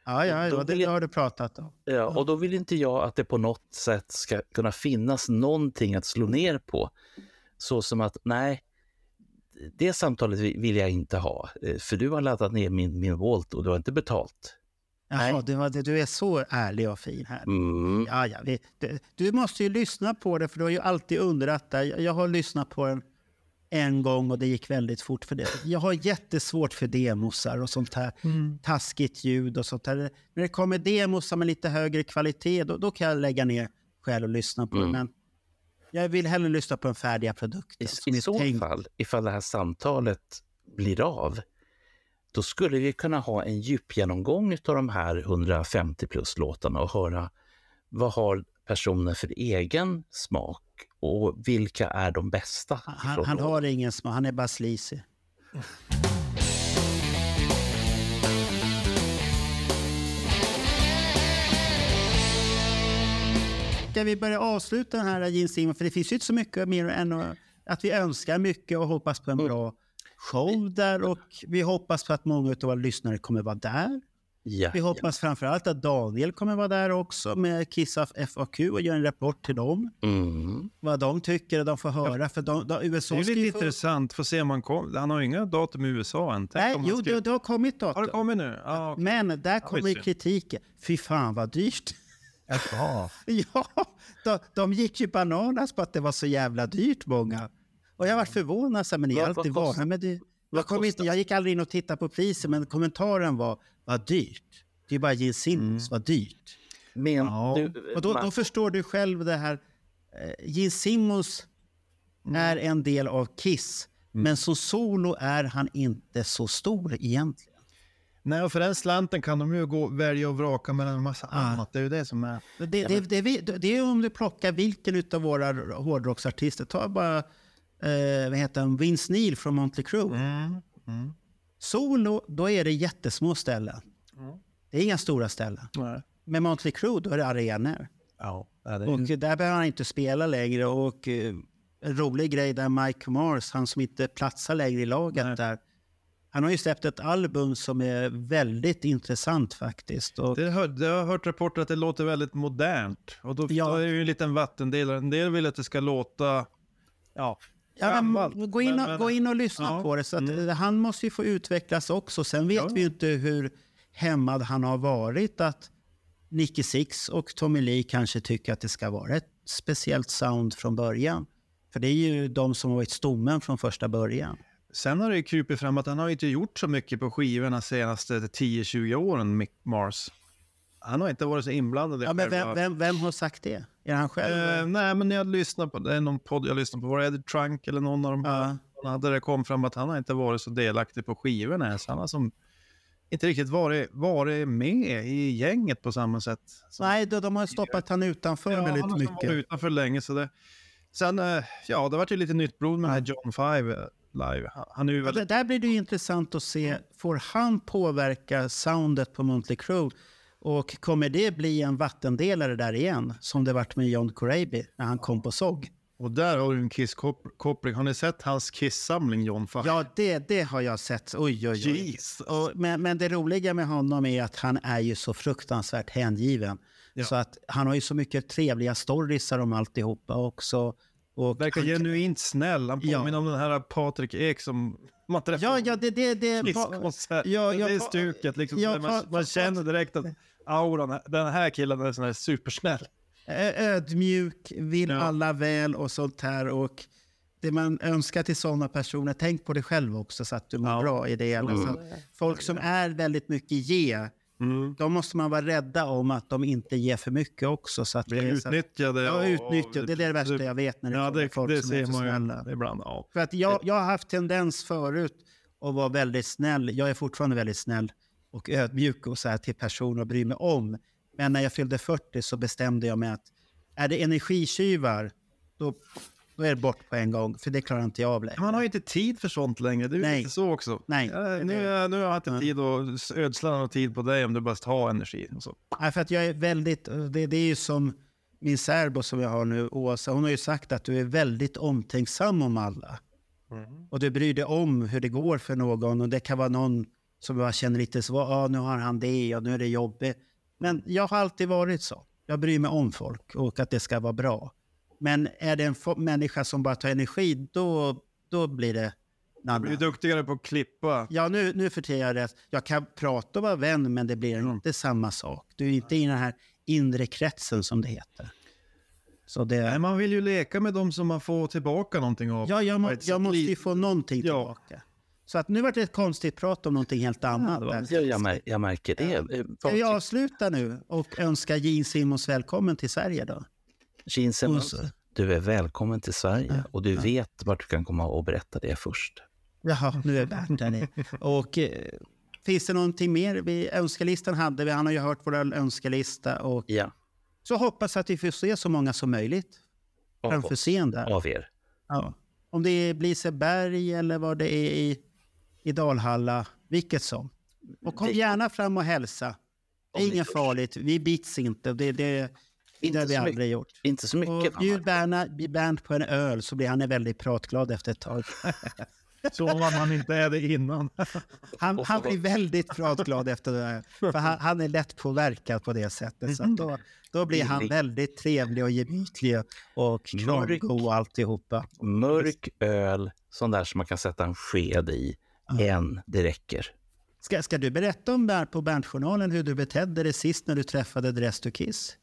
Ja, ja, ja det jag- har du pratat om. Ja, och då vill inte jag att det på något sätt ska kunna finnas någonting att slå ner på. Så som att, nej, det samtalet vi- vill jag inte ha. eh, För du har laddat ner min, min Volt och du har inte betalt. Jaha, du, du är så ärlig och fin här. Mm. Ja, ja, vi, du, du måste ju lyssna på det, för du har ju alltid undrat det. Jag, jag har lyssnat på den en gång och det gick väldigt fort för det. Jag har jättesvårt för demosar och sånt här taskigt ljud och sånt här. När det kommer demosar med lite högre kvalitet, då, då kan jag lägga ner själv och lyssna på det. Men jag vill hellre lyssna på den färdiga produkten. I, I så tänkt- fall, ifall det här samtalet blir av, då skulle vi kunna ha en djupgenomgång av de här 150 plus låtarna och höra vad har personen för egen smak och vilka är de bästa? Han, han har ingen smak, han är bara sleazy. Ska vi börja avsluta den här Gene? För det finns ju inte så mycket mer än att, att vi önskar mycket och hoppas på en bra show där. Och vi hoppas på att många av våra lyssnare kommer vara där. Ja, Vi hoppas framförallt att Daniel kommer vara där också med Kiss of FAQ och göra en rapport till dem. Mm. Vad de tycker och de får höra. För de, de, USA Det är ska lite få- intressant, får se om han kommer. Han har inga datum i USA än. Tänk Nej, jo, skulle- det, det har kommit datum. Har det kommit nu? Ja, okej. Men där kommer kritiken. Fy fan vad dyrt. Ja. *laughs* ja, de, de gick ju bananas på att det var så jävla dyrt många. Och jag var förvånad, så här, men ni har alltid varit med det. vad Jag, kom inte, jag gick aldrig in och tittade på priset, men kommentaren var vad dyrt. Det är bara Gene Simmons, vad dyrt. Men Ja. du, Och då, då förstår du själv det här. Eh, Gene Simmons är en del av Kiss, men som solo är han inte så stor egentligen. Nej, och för den slanten kan de ju gå välja och vraka mellan en massa annat. Det är ju det som är... Det, det, det, det är om du plockar vilken av våra hårdrocksartister. Ta bara eh, vad heter han? Vince Neil från Motley Crue. Solo, då är det jättesmå ställen. Det är inga stora ställen. Nej. Med Motley Crue, då är det arenor. Ja, det är Och där behöver han inte spela längre. Och eh, en rolig grej där Mike Mars, han som inte platsar längre i laget där. Han har ju släppt ett album som är väldigt intressant faktiskt. Och, Det hör, det har jag hört rapporter att det låter väldigt modernt. Och då, Ja. då är det ju en liten vattendelare. En del vill att det ska låta... Ja, Ja, men, gå, in och, Men- gå in och lyssna Ja. på det. Så Mm. Han måste ju få utvecklas också. Sen vet Ja. vi inte hur hämmad han har varit. Att Nicky Six och Tommy Lee kanske tycker att det ska vara ett speciellt sound från början. För det är ju de som har varit stommen från första början. Sen har det krupit fram att han har inte gjort så mycket på skivorna senaste 10-20 åren, Mick Mars. Han har inte varit så inblandad Ja, men vem, vem, vem har sagt det? Är han själv? Eh, nej, men jag lyssnar på, det är någon podd jag lyssnar på, var det Eddie Trunk eller någon av dem? Ja. Där det kom fram att han har inte varit så delaktig på skivorna ens. Han har som inte riktigt varit, varit med i gänget på samma sätt. Nej, de, de har stoppat han utanför Ja, väldigt han har som mycket. varit utanför länge. Så det, sen, eh, ja, det vart ju lite nytt blod med den här John Five eh, live. Han- Han är Ja, väldigt... det där blir det intressant att se. Får han påverka soundet på Motley Crue? Och kommer det bli en vattendelare där igen? Som det vart med John Corabi när han kom på SOG. Och där har du en Kiss-koppling. Har ni sett hans Kiss-samling, John Five? Ja, det, det har jag sett. Oj, oj, oj. Och, men, men det roliga med honom är att han är ju så fruktansvärt hängiven. Ja. Så att han har ju så mycket trevliga storiesar om alltihopa också. Och Verkar han- genuint snäll. Han Ja. påminner om den här Patrik Ek som man träffar Ja, ja, det... det, det Kisskonsert. Ja, ja, det är stuket liksom. ja, man, man känner direkt att auran, den här killen är sån här supersnäll. Ödmjuk, vill Ja. alla väl och sånt här. Och det man önskar till sådana personer, tänk på dig själv också så att du mår Ja. bra i det. hela. Så folk som är väldigt mycket ge Mm. Då måste man vara rädda om att de inte ger för mycket också. Så att Blir utnyttjade. Ja, utnyttjat. Det är det värsta jag vet när det Ja, kommer det, folk det som är så snälla. ibland. Ja. För att jag, jag har haft tendens förut att vara väldigt snäll. Jag är fortfarande väldigt snäll och ödmjuk och så här till personer och bryr mig om. Men när jag fyllde 40 så bestämde jag mig att är det energitjuvar, då, då är det bort på en gång. För det klarar inte jag av längre. Man har ju inte tid för sånt längre. Det är Nej. lite så också. Nej. Ja, nu, är- nu har jag inte tid att ödsla någon tid på dig om du bara ska ha energi. Och så. Nej, för att jag är väldigt, det, det är ju som min särbo som jag har nu, Åsa, hon har ju sagt att du är väldigt omtänksam om alla. Och du bryr dig om hur det går för någon och det kan vara någon som jag känner lite så, ja nu har han det och nu är det jobbigt. Men jag har alltid varit så. Jag bryr mig om folk och att det ska vara bra. Men är det en människa som bara tar energi, då, då blir det Du blir duktigare på att klippa. Ja, nu, nu för tiden är jag rätt. Jag kan prata och vara vän, men det blir inte samma sak. Du är inte i den här inre kretsen som det heter. Så Nej, det... man vill ju leka med dem som man får tillbaka någonting av. Ja, jag, må, jag måste ju få någonting Ja. tillbaka. Så att nu vart det ett konstigt prat om någonting helt annat. Ja, jag, mär, jag märker det. Eh, Ska vad vi avsluta nu och önska Gene Simmons välkommen till Sverige då? Gene Simmons, du är välkommen till Sverige och du vet vart du kan komma och berätta det först. Jaha, nu är Bernt där nere. Och eh, finns det någonting mer? Vi, önskelistan hade vi, han har ju hört vår önskelista och Ja, så hoppas att vi får se så många som möjligt av, framför scen där. av er. Ja. Om det är Bliseberg eller vad det är i, i Dalhalla, vilket som. Och kom Det- gärna fram och hälsa. Det är inget farligt, vi bits inte. Det, det, det Inte har vi aldrig gjort. Inte så mycket. Och bjud Bernt på en öl så blir han väldigt pratglad efter ett tag. *laughs* Så om man inte är det innan. *laughs* Han, han blir väldigt pratglad efter det här. För han, han är lätt påverkad på det sättet. Så då, då blir han väldigt trevlig och gemytlig och kramgo och alltihopa. Mörk öl, sån där som man kan sätta en sked i. En, det räcker. Ska, ska du berätta om Bernt på Berntjournalen hur du betedde dig sist när du träffade Dress to Kiss?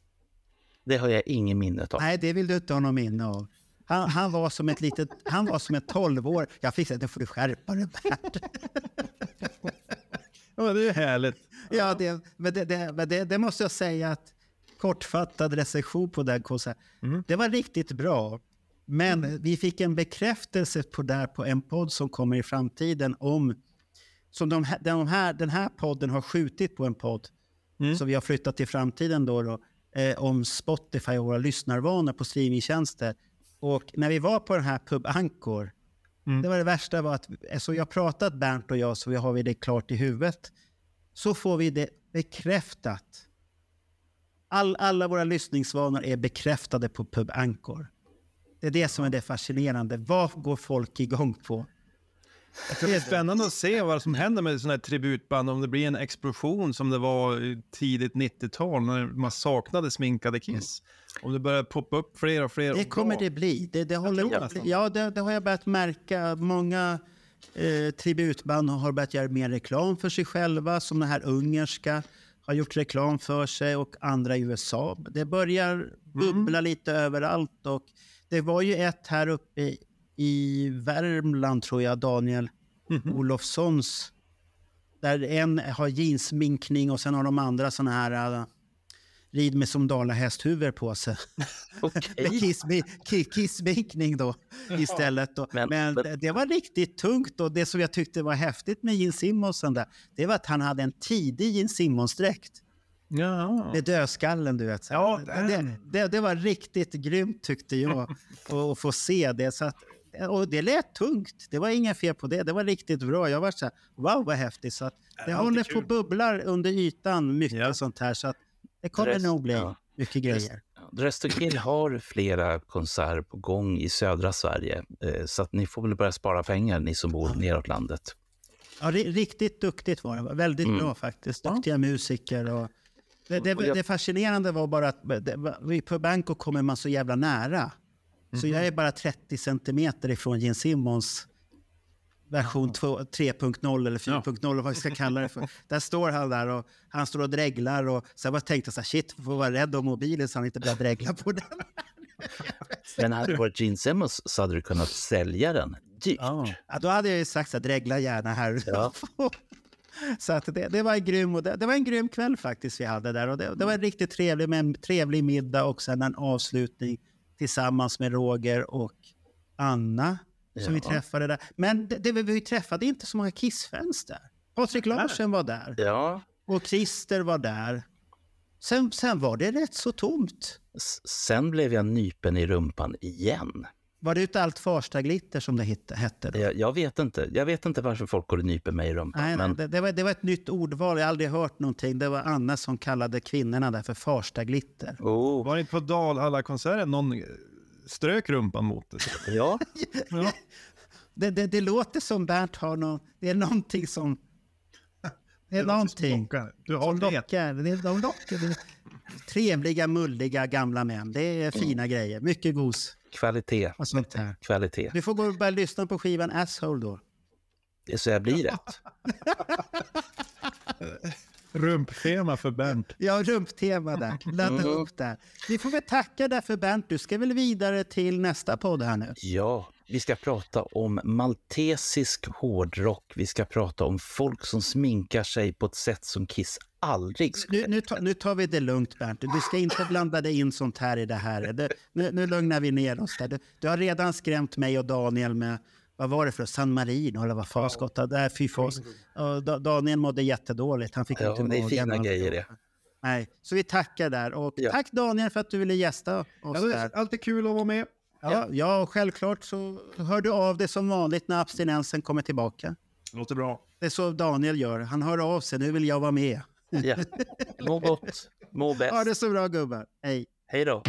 Det har jag ingen minne av. Nej, det vill du inte ha någon minne av. Han, han var som ett litet, han var som ett tolvår. Jag fick säga, nu får du skärpa dig Bernt. Ja, det är ju härligt. Ja, det, men det, det, men det, det måste jag säga att kortfattad recension på den konserten. Det var riktigt bra. Men vi fick en bekräftelse på där på en podd som kommer i framtiden om som de, de här, den här podden har skjutit på en podd som vi har flyttat till framtiden då, då eh, om Spotify och våra lyssnarvanor på streamingtjänster. Och när vi var på den här Pub Anchor, det var det värsta var att, så jag har pratat Bernt och jag så vi har vi det klart i huvudet, så får vi det bekräftat. All, alla våra lyssningsvanor är bekräftade på Pub Anchor. Det är det som är det fascinerande. Vad går folk igång på? Det är spännande att se vad som händer med sådana här tributband. Om det blir en explosion som det var tidigt 90-tal när man saknade sminkade Kiss. Om det börjar poppa upp fler och fler. Det kommer det bli. Det, det håller, tror ja, nästan. ja det, det har jag börjat märka. Många eh, tributband har börjat göra mer reklam för sig själva. Som den här ungerska har gjort reklam för sig och andra i USA. Det börjar bubbla lite överallt. Och det var ju ett här uppe i, i Värmland, tror jag, Daniel Olofssons. Där en har jeanssminkning och sen har de andra såna här uh, rid med som dalahästhuvud på sig. *laughs* Okej. Med kissmi- ki- kissminkning då istället. Då. Men- Men, men- det, var riktigt tungt och det som jag tyckte var häftigt med Gene Simmons där, det var att han hade en tidig Gene Simmons-dräkt. Ja. Med dödskallen, du vet. Så Ja, det, det, det var riktigt grymt tyckte jag *laughs* att- få se det. Så att, och det lät tungt. Det var inga fel på det. Det var riktigt bra. Jag var så här, wow vad häftigt. Så att det håller på bubblar under ytan mycket Ja. sånt här. Så att det kommer Rest- nog bli ja. mycket grejer. Dress to Kill har flera konserter på gång i södra Sverige. eh, Så att ni får väl börja spara pengar, ni som bor neråt landet. Ja, ri- riktigt duktigt var det. Väldigt Mm. bra faktiskt. Duktiga musiker. Och det, det, det fascinerande var bara att det, på Bangkok kommer man så jävla nära. Så Mhm. jag är bara 30 centimeter ifrån Gene Simmons version 2 3.0 eller 4.0 eller vad vi ska kalla det för. Där står han där och han står och dreglar och sen bara tänkte jag så här, shit, får vara rädd om mobilen så han inte börjar dregla på den. *laughs* Men hade det varit Gene Simmons så hade du kunnat sälja den dyrt. Ja, då hade jag ju sagt här, dregla gärna här. Ja. *laughs* *laughs* Så att det, det, var en grym, och det, det var en grym kväll faktiskt vi hade där. Och det, det var en riktigt trevlig, med en trevlig middag och sen en avslutning tillsammans med Roger och Anna som vi Ja. träffade där. Men det, det, vi träffade inte så många Kiss-fans där. Patrik Larsen var där Ja, och Christer var där. Sen, sen var det rätt så tomt. s- sen blev jag nypen i rumpan igen. Var det ute allt Farsta-glitter som det hette? hette då? Jag, jag, vet inte, jag vet inte varför folk går och nyper mig i rumpan. Nej, men det, det, var, det var ett nytt ordval, jag har aldrig hört någonting. Det var Anna som kallade kvinnorna där för Farsta-glitter. oh, Var det inte på Dalhalla-konserten någon strök rumpan mot dig? ja, *laughs* Ja. Det, det, det låter som Bernt har någon... Det är någonting som... Det är någonting. Lockar. Du har Som det. lockar. Det är, de lockar. Det trevliga, mulliga gamla män. Det är fina grejer. Mycket gos kvalitet, och sånt här. kvalitet. Du får gå och börja lyssna på skivan Asshole då. Det är så jag blir rätt. *laughs* Rumptema för Bernt. Ja, rumptema där. Ladda upp där. Vi får väl tacka där för Bernt. Du ska väl vidare till nästa podd här nu? Ja, vi ska prata om maltesisk hårdrock. Vi ska prata om folk som sminkar sig på ett sätt som Kiss aldrig skulle... Nu, nu, ta, nu tar vi det lugnt, Bernt. Du ska inte blanda dig in sånt här i det här. Det, nu, nu lugnar vi ner oss. Där. Du, du har redan skrämt mig och Daniel med, vad var det för San Marino eller vad fan skotta? Där, fy fas. Daniel mådde jättedåligt. Han fick Ja, inte det är fina grejer det. Nej, så vi tackar där. Och Ja. tack Daniel för att du ville gästa oss Ja, det är alltid kul att vara med. Ja, ja, och självklart så hör du av dig som vanligt när abstinensen kommer tillbaka. Låter bra. Det är så Daniel gör. Han hör av sig. Nu vill jag vara med. Ja. *laughs* Må gott, må Ha det bäst. så bra gubbar. Hej. Hej då.